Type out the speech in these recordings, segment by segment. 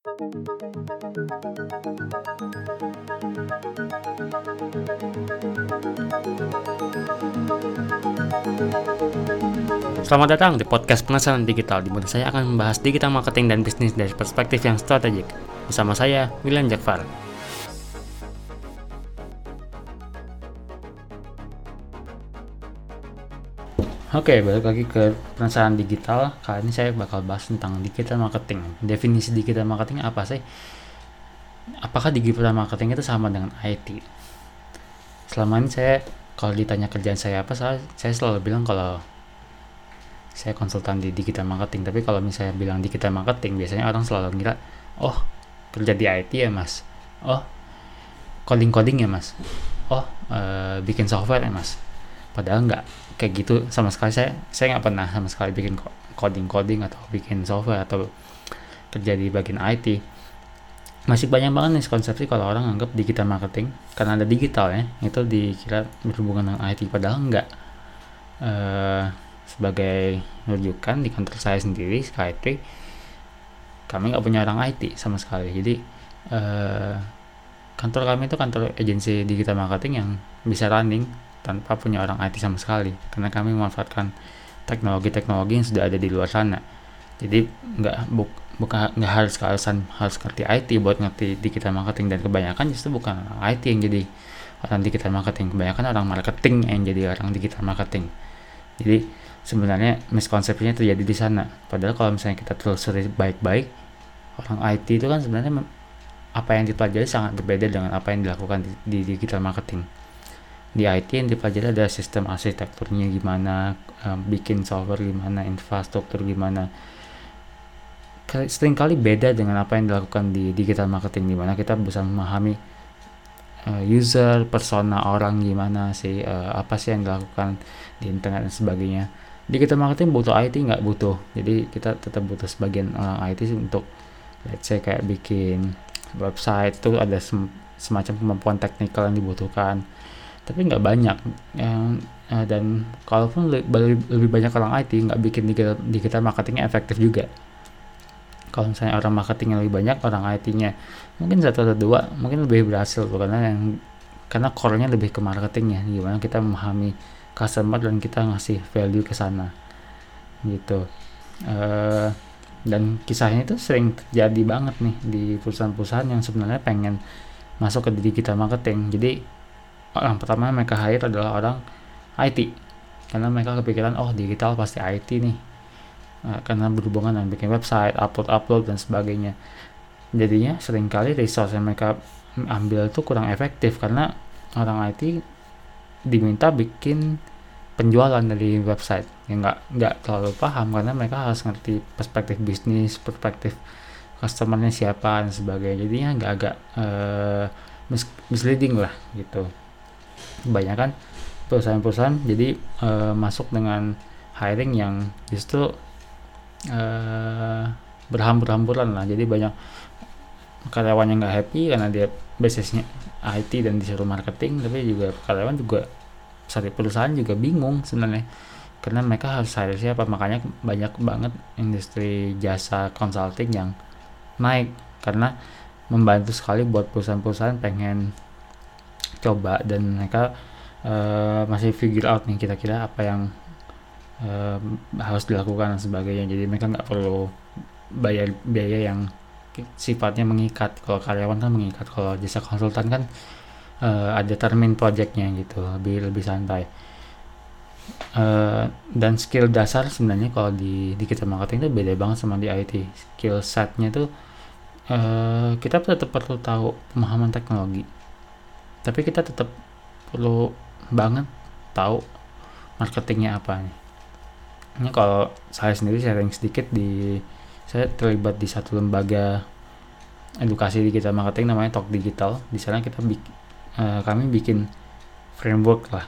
Selamat datang di podcast Pengesalan Digital, di mana saya akan membahas digital marketing dan bisnis dari perspektif yang strategik. Bersama saya, William Jakfar. Oke, balik lagi ke penasaran digital. Kali ini saya bakal bahas tentang digital marketing. Definisi digital marketing apa sih? Apakah digital marketing itu sama dengan IT? Selama ini saya kalau ditanya kerjaan saya apa, saya, selalu bilang kalau saya konsultan di digital marketing. Tapi kalau misalnya bilang digital marketing, biasanya orang selalu ngira, oh kerja di IT ya mas, oh coding coding ya mas, oh uh, bikin software ya mas. Padahal nggak kayak gitu sama sekali. Saya saya nggak pernah sama sekali bikin coding coding atau bikin software atau kerja di bagian IT masih banyak banget nih konsepsi kalau orang anggap digital marketing. Karena ada digital ya itu dikira berhubungan dengan IT padahal enggak uh, sebagai rujukan di kantor saya sendiri Skytree kami nggak punya orang IT sama sekali. Jadi uh, kantor kami itu kantor agensi digital marketing yang bisa running tanpa punya orang IT sama sekali karena kami memanfaatkan teknologi-teknologi yang sudah ada di luar sana. Jadi nggak buk, bukan nggak harus kealasan harus ngerti IT buat ngerti digital marketing dan kebanyakan justru bukan orang IT yang jadi orang digital marketing kebanyakan orang marketing yang jadi orang digital marketing. Jadi sebenarnya miskonsepsinya terjadi di sana. Padahal kalau misalnya kita telusuri baik-baik orang IT itu kan sebenarnya apa yang dipelajari sangat berbeda dengan apa yang dilakukan di, di digital marketing di IT yang dipelajari ada sistem arsitekturnya gimana um, bikin software gimana infrastruktur gimana. Seringkali beda dengan apa yang dilakukan di digital marketing di mana kita bisa memahami uh, user persona orang gimana sih uh, apa sih yang dilakukan di internet dan sebagainya. Digital marketing butuh IT nggak butuh. Jadi kita tetap butuh sebagian orang IT sih untuk let's say kayak bikin website itu ada sem semacam kemampuan teknikal yang dibutuhkan tapi nggak banyak. Yang uh, dan kalaupun lebih, lebih banyak orang IT nggak bikin digital, digital marketingnya efektif juga. Kalau misalnya orang marketingnya lebih banyak orang IT-nya mungkin satu atau dua mungkin lebih berhasil tuh karena yang karena core-nya lebih ke marketingnya. Gimana kita memahami customer dan kita ngasih value ke sana. Gitu. Uh, dan kisahnya itu sering terjadi banget nih di perusahaan-perusahaan yang sebenarnya pengen masuk ke digital marketing. Jadi orang pertama mereka hire adalah orang IT karena mereka kepikiran oh digital pasti IT nih. Nah, karena berhubungan dengan bikin website upload-upload dan sebagainya. Jadinya sering kali resource yang mereka ambil itu kurang efektif karena orang IT diminta bikin penjualan dari website. Yang nggak nggak terlalu paham karena mereka harus ngerti perspektif bisnis perspektif customernya siapa dan sebagainya. Jadinya nggak agak uh, misleading lah gitu kebanyakan perusahaan-perusahaan. Jadi uh, masuk dengan hiring yang justru uh, berhambur-hamburan lah. Jadi banyak karyawan yang nggak happy karena dia basisnya IT dan disuruh marketing tapi juga karyawan juga saat perusahaan juga bingung sebenarnya. Karena mereka harus hire siapa? Makanya banyak banget industri jasa consulting yang naik. Karena membantu sekali buat perusahaan-perusahaan pengen coba dan mereka uh, masih figure out nih kira-kira apa yang uh, harus dilakukan dan sebagainya. Jadi mereka nggak perlu bayar biaya yang sifatnya mengikat. Kalau karyawan kan mengikat kalau jasa konsultan kan uh, ada termin projectnya gitu lebih lebih santai. Uh, dan skill dasar sebenarnya kalau di di kita marketing itu beda banget sama di IT skill setnya tuh uh, kita tetap perlu tahu pemahaman teknologi tapi kita tetap perlu banget tahu marketingnya apa nih. Ini kalau saya sendiri sharing sedikit di saya terlibat di satu lembaga edukasi digital marketing namanya Talk Digital. Di sana kita bik, uh, kami bikin framework lah.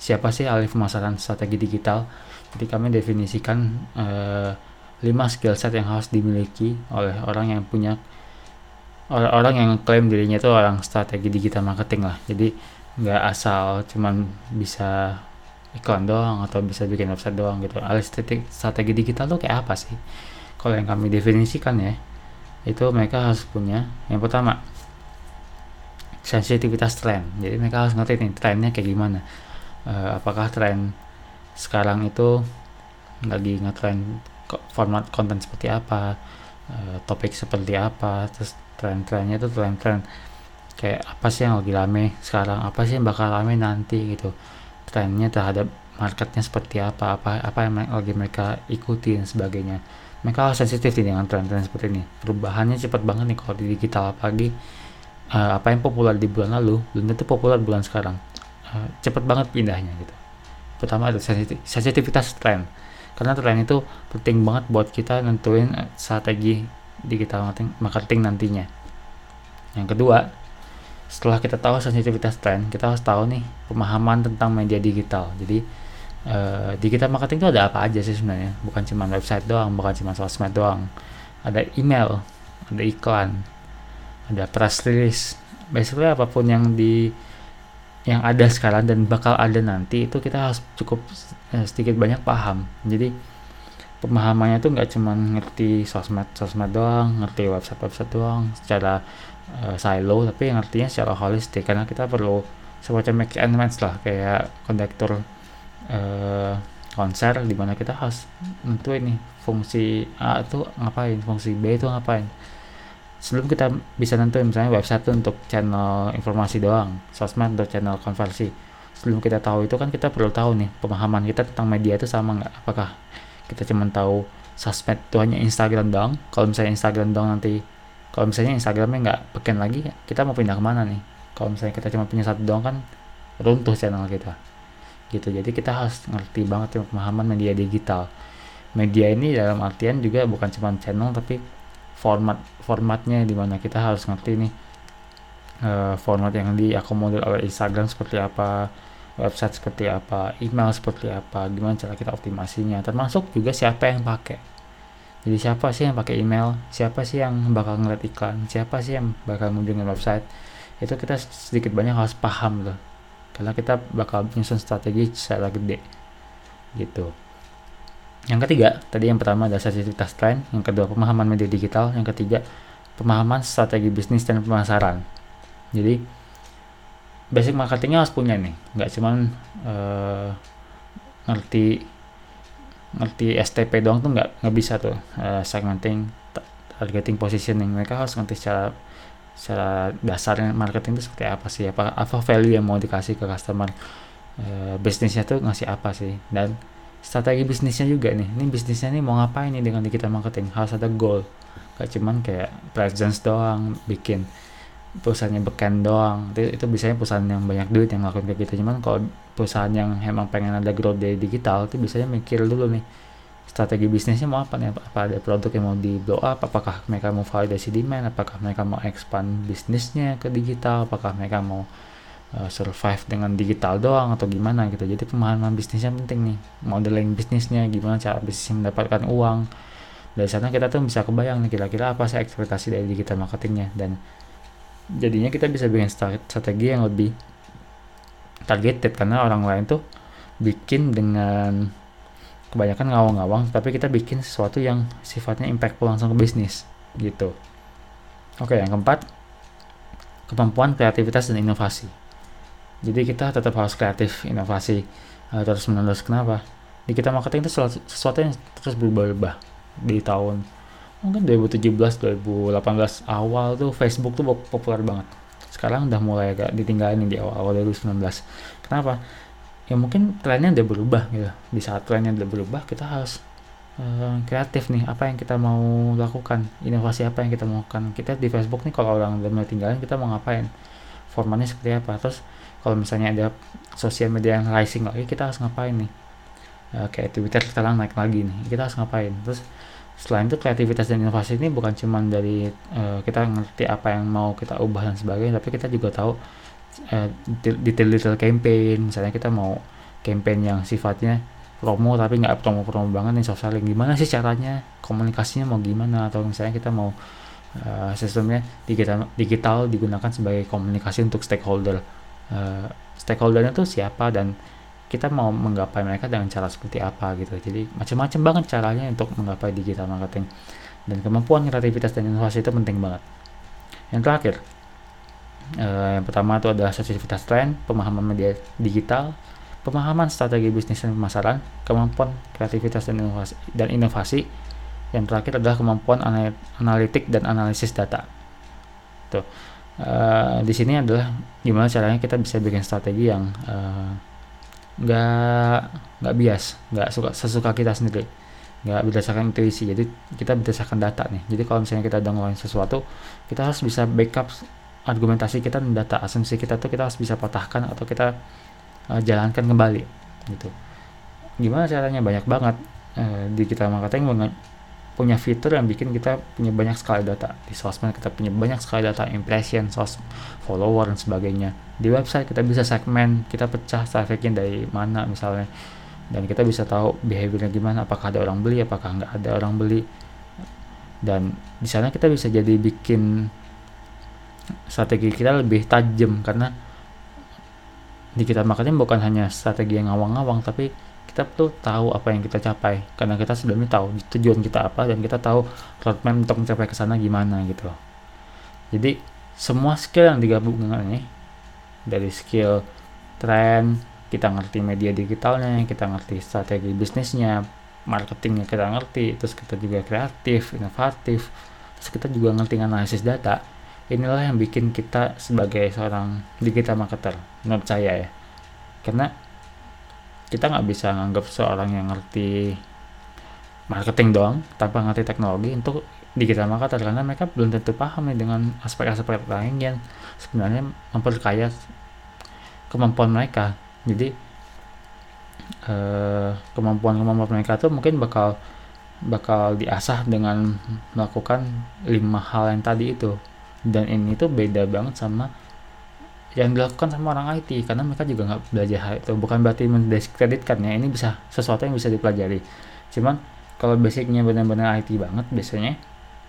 Siapa sih ahli pemasaran strategi digital? Jadi kami definisikan uh, 5 skill set yang harus dimiliki oleh orang yang punya orang-orang yang klaim dirinya itu orang strategi digital marketing lah. Jadi nggak asal cuman bisa iklan doang atau bisa bikin website doang gitu. Alih strategi, strategi digital tuh kayak apa sih? Kalau yang kami definisikan ya itu mereka harus punya yang pertama sensitivitas tren. Jadi mereka harus ngerti nih trennya kayak gimana. Uh, apakah tren sekarang itu lagi ngetren format konten seperti apa uh, topik seperti apa terus tren-trennya itu tren-tren. Kayak apa sih yang lagi rame sekarang? Apa sih yang bakal rame nanti gitu? Trennya terhadap marketnya seperti apa? Apa apa yang lagi mereka ikuti dan sebagainya? Mereka harus sensitif nih dengan tren-tren seperti ini. Perubahannya cepat banget nih kalau di digital apalagi uh, apa yang populer di bulan lalu belum tentu populer bulan sekarang. Uh, cepat banget pindahnya gitu. Pertama ada sensitivitas tren. Karena tren itu penting banget buat kita nentuin eh, strategi digital marketing, marketing nantinya. Yang kedua setelah kita tahu sensitivitas tren kita harus tahu nih pemahaman tentang media digital. Jadi uh, digital marketing itu ada apa aja sih sebenarnya? Bukan cuma website doang bukan cuma sosmed doang. Ada email ada iklan ada press release. Basically apa pun yang di yang ada sekarang dan bakal ada nanti itu kita harus cukup eh, sedikit banyak paham. Jadi pemahamannya tuh nggak cuma ngerti sosmed sosmed doang ngerti website website doang secara uh, silo tapi ngertinya secara holistik karena kita perlu semacam make and match lah kayak kondektor uh, konser di mana kita harus nentuin nih fungsi A itu ngapain, fungsi B itu ngapain. Sebelum kita bisa nentuin misalnya website itu untuk channel informasi doang, sosmed untuk channel konversi. Sebelum kita tahu itu kan kita perlu tahu nih pemahaman kita tentang media itu sama nggak? Apakah kita cuma tahu sosmed itu hanya Instagram doang? Kalau misalnya Instagram doang nanti, kalau misalnya Instagramnya nggak peken lagi, kita mau pindah ke mana nih? Kalau misalnya kita cuma punya satu doang kan runtuh channel kita gitu jadi kita harus ngerti banget ya pemahaman media digital media ini dalam artian juga bukan cuma channel tapi format formatnya di mana kita harus ngerti nih uh, format yang diakomodir oleh Instagram seperti apa website seperti apa email seperti apa gimana cara kita optimasinya termasuk juga siapa yang pakai. Jadi siapa sih yang pakai email? Siapa sih yang bakal ngeliat iklan? Siapa sih yang bakal mengunjungi website? Itu kita sedikit banyak harus paham loh. Karena kita bakal menyusun strategi secara gede. Gitu. Yang ketiga tadi yang pertama adalah sensitivitas tren yang kedua pemahaman media digital yang ketiga pemahaman strategi bisnis dan pemasaran. Jadi basic marketingnya harus punya nih. Nggak cuman uh, ngerti ngerti STP doang tuh nggak nggak bisa tuh uh, segmenting targeting positioning mereka harus ngerti secara secara dasarnya marketing itu seperti apa sih apa apa value yang mau dikasih ke customer e, bisnisnya tuh ngasih apa sih. Dan strategi bisnisnya juga nih ini bisnisnya nih mau ngapain nih dengan digital marketing? Harus ada goal. Gak cuman kayak presence doang bikin perusahaannya beken doang. Itu, itu biasanya perusahaan yang banyak duit yang ngelakuin kayak gitu. Cuman kalau perusahaan yang emang pengen ada growth dari digital itu biasanya mikir dulu nih strategi bisnisnya mau apa nih? Apa ada produk yang mau di blow up? Apakah mereka mau validasi demand? Apakah mereka mau expand bisnisnya ke digital? Apakah mereka mau uh, survive dengan digital doang atau gimana gitu? Jadi pemahaman bisnisnya penting nih. Modeling bisnisnya gimana cara bisnisnya mendapatkan uang. Dari sana kita tuh bisa kebayang nih kira-kira apa sih ekspektasi dari digital marketingnya. Dan jadinya kita bisa bikin strategi yang lebih targeted karena orang lain tuh bikin dengan kebanyakan ngawang-ngawang tapi kita bikin sesuatu yang sifatnya impactful langsung ke bisnis gitu. Oke yang keempat kemampuan kreativitas dan inovasi. Jadi kita tetap harus kreatif inovasi uh, terus menerus kenapa? Di kita marketing itu sesuatu yang terus berubah-ubah di tahun mungkin 2017 2018 awal tuh Facebook tuh populer banget. Sekarang udah mulai agak ditinggalin di awal-awal 2019 kenapa? Ya mungkin trennya udah berubah gitu. Di saat trennya udah berubah kita harus uh, kreatif nih apa yang kita mau lakukan. Inovasi apa yang kita mau lakukan kita di Facebook nih kalau orang udah mulai tinggalin kita mau ngapain? Formatnya seperti apa? Terus kalau misalnya ada sosial media yang rising lagi kita harus ngapain nih? Uh, kayak Twitter sekarang naik lagi nih. Kita harus ngapain? Terus selain itu kreativitas dan inovasi ini bukan cuma dari uh, kita ngerti apa yang mau kita ubah dan sebagainya tapi kita juga tahu uh, detail-detail campaign. Misalnya kita mau campaign yang sifatnya promo tapi nggak promo-promo banget nih soft selling. Gimana sih caranya? Komunikasinya mau gimana? Atau misalnya kita mau uh, sistemnya digital digital digunakan sebagai komunikasi untuk stakeholder. Uh, stakeholdernya tuh siapa dan kita mau menggapai mereka dengan cara seperti apa gitu. Jadi macam-macam banget caranya untuk menggapai digital marketing. Dan kemampuan kreativitas dan inovasi itu penting banget. Yang terakhir uh, yang pertama itu adalah sensitivitas tren pemahaman media digital pemahaman strategi bisnis dan pemasaran kemampuan kreativitas dan inovasi dan inovasi. Yang terakhir adalah kemampuan analitik dan analisis data. Tuh uh, di sini adalah gimana caranya kita bisa bikin strategi yang uh, nggak bias. Nggak suka sesuka kita sendiri. Nggak berdasarkan intuisi. Jadi kita berdasarkan data nih. Jadi kalau misalnya kita udah ngelakuin sesuatu kita harus bisa backup argumentasi kita dan data. Asumsi kita tuh kita harus bisa patahkan atau kita uh, jalankan kembali gitu. Gimana caranya? Banyak banget uh, di kita marketing punya fitur yang bikin kita punya banyak sekali data. Di sosmed kita punya banyak sekali data impression sos follower dan sebagainya. Di website kita bisa segmen kita pecah trafficnya dari mana misalnya. Dan kita bisa tahu behaviornya gimana apakah ada orang beli apakah nggak ada orang beli. Dan di sana kita bisa jadi bikin strategi kita lebih tajam karena di kita marketing bukan hanya strategi yang ngawang-ngawang tapi kita perlu tahu apa yang kita capai karena kita sebelumnya tahu tujuan kita apa dan kita tahu roadmap untuk mencapai ke sana gimana gitu jadi semua skill yang digabungkan ini dari skill trend kita ngerti media digitalnya kita ngerti strategi bisnisnya marketingnya kita ngerti terus kita juga kreatif inovatif terus kita juga ngerti analisis data inilah yang bikin kita sebagai seorang digital marketer menurut saya ya. Karena kita nggak bisa nganggap seorang yang ngerti marketing doang tanpa ngerti teknologi untuk digital marketer karena mereka belum tentu paham nih dengan aspek-aspek lain yang sebenarnya memperkaya kemampuan mereka. Jadi uh, kemampuan-kemampuan mereka tuh mungkin bakal bakal diasah dengan melakukan lima hal yang tadi itu. Dan ini tuh beda banget sama yang dilakukan sama orang IT karena mereka juga nggak belajar hal itu. Bukan berarti mendiskreditkan ya ini bisa sesuatu yang bisa dipelajari. Cuman kalau basicnya benar-benar IT banget biasanya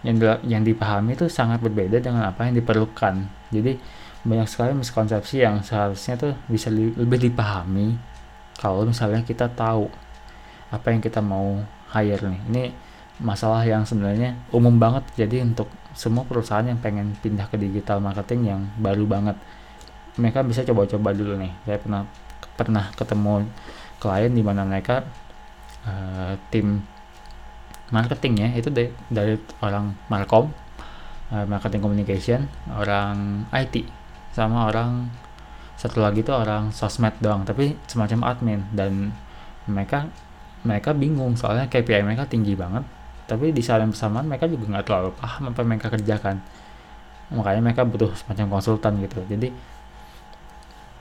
yang yang dipahami itu sangat berbeda dengan apa yang diperlukan. Jadi banyak sekali miskonsepsi yang seharusnya tuh bisa li lebih dipahami kalau misalnya kita tahu apa yang kita mau hire nih. Ini masalah yang sebenarnya umum banget. Jadi untuk semua perusahaan yang pengen pindah ke digital marketing yang baru banget mereka bisa coba-coba dulu nih. Saya pernah pernah ketemu klien di mana mereka uh, tim marketingnya itu dari, dari orang markom uh, marketing communication orang IT sama orang satu lagi tuh orang sosmed doang tapi semacam admin. Dan mereka mereka bingung soalnya KPI mereka tinggi banget tapi di saat yang bersamaan mereka juga nggak terlalu paham apa yang mereka kerjakan. Makanya mereka butuh semacam konsultan gitu. Jadi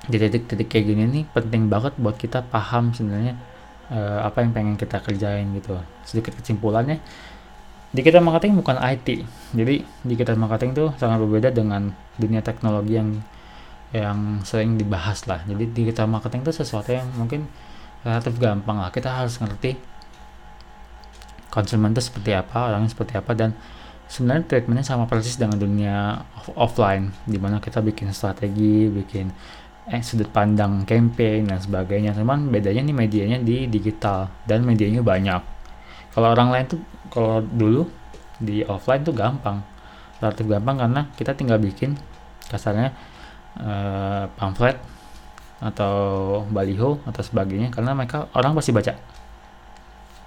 di titik-titik kayak gini nih penting banget buat kita paham sebenarnya uh, apa yang pengen kita kerjain gitu. Sedikit kesimpulannya digital marketing bukan IT jadi digital marketing tuh sangat berbeda dengan dunia teknologi yang yang sering dibahas lah. Jadi digital marketing itu sesuatu yang mungkin relatif gampang lah. Kita harus ngerti konsumen itu seperti apa orangnya seperti apa dan sebenarnya treatmentnya sama persis dengan dunia off offline di mana kita bikin strategi bikin eh, sudut pandang campaign dan sebagainya. Cuman bedanya nih medianya di digital dan medianya banyak. Kalau orang lain tuh kalau dulu di offline tuh gampang. Relatif gampang karena kita tinggal bikin kasarnya uh, pamflet atau baliho atau sebagainya. Karena mereka orang pasti baca.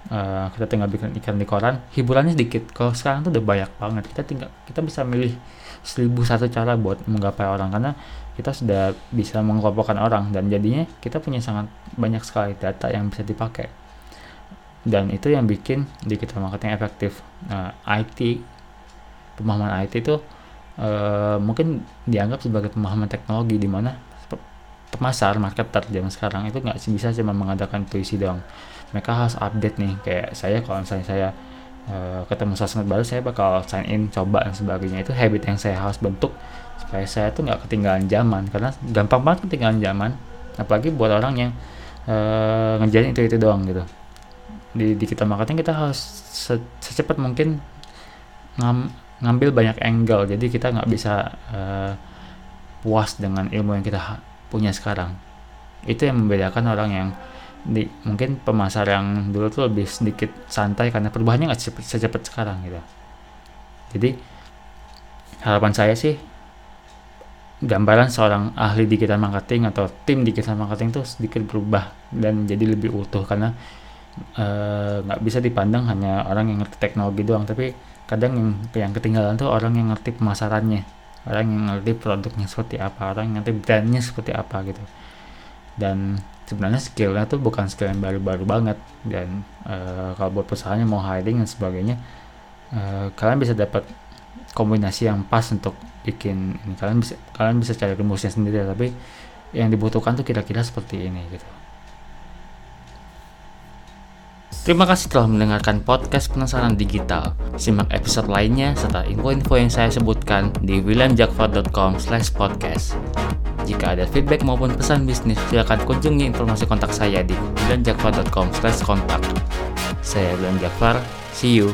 Uh, kita tinggal bikin ikan di koran hiburannya sedikit. Kalau sekarang tuh udah banyak banget. Kita tinggal kita bisa milih seribu satu cara buat menggapai orang. Karena kita sudah bisa mengelompokkan orang dan jadinya kita punya sangat banyak sekali data yang bisa dipakai. Dan itu yang bikin digital marketing efektif. Nah, IT pemahaman IT itu uh, mungkin dianggap sebagai pemahaman teknologi di mana pemasar marketer zaman sekarang itu nggak bisa cuma mengadakan puisi doang. Mereka harus update nih kayak saya kalau misalnya saya uh, ketemu sosmed baru saya bakal sign in coba dan sebagainya. Itu habit yang saya harus bentuk supaya saya tuh nggak ketinggalan zaman. Karena gampang banget ketinggalan zaman apalagi buat orang yang uh, ngejalan itu itu doang gitu. Di digital marketing kita harus se secepat mungkin ngam, ngambil banyak angle. Jadi kita nggak bisa uh, puas dengan ilmu yang kita punya sekarang. Itu yang membedakan orang yang di mungkin pemasar yang dulu tuh lebih sedikit santai karena perubahannya nggak secepat sekarang gitu. Jadi harapan saya sih gambaran seorang ahli digital marketing atau tim digital marketing itu sedikit berubah dan jadi lebih utuh karena eh, nggak uh, bisa dipandang hanya orang yang ngerti teknologi doang tapi kadang yang yang ketinggalan tuh orang yang ngerti pemasarannya orang yang ngerti produknya seperti apa orang yang ngerti brandnya seperti apa gitu dan sebenarnya skillnya tuh bukan skill yang baru-baru banget dan uh, kalau buat perusahaannya mau hiring dan sebagainya uh, kalian bisa dapat kombinasi yang pas untuk bikin ini kalian bisa kalian bisa cari rumusnya sendiri tapi yang dibutuhkan tuh kira-kira seperti ini gitu Terima kasih telah mendengarkan podcast penasaran digital. Simak episode lainnya serta info-info yang saya sebutkan di williamjakfar.com/podcast. Jika ada feedback maupun pesan bisnis, silakan kunjungi informasi kontak saya di williamjakfar.com/kontak. Saya William Jakfar. See you.